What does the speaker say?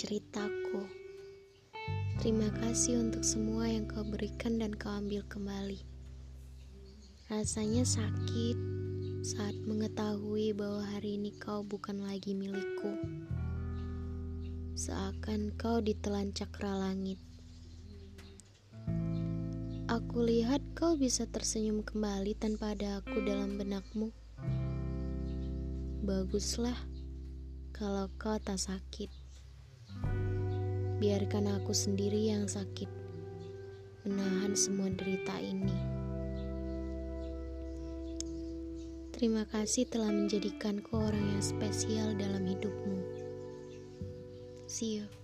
ceritaku. Terima kasih untuk semua yang kau berikan dan kau ambil kembali. Rasanya sakit saat mengetahui bahwa hari ini kau bukan lagi milikku. Seakan kau ditelan cakra langit. Aku lihat kau bisa tersenyum kembali tanpa ada aku dalam benakmu. Baguslah kalau kau tak sakit. Biarkan aku sendiri yang sakit, menahan semua derita ini. Terima kasih telah menjadikanku orang yang spesial dalam hidupmu. See you.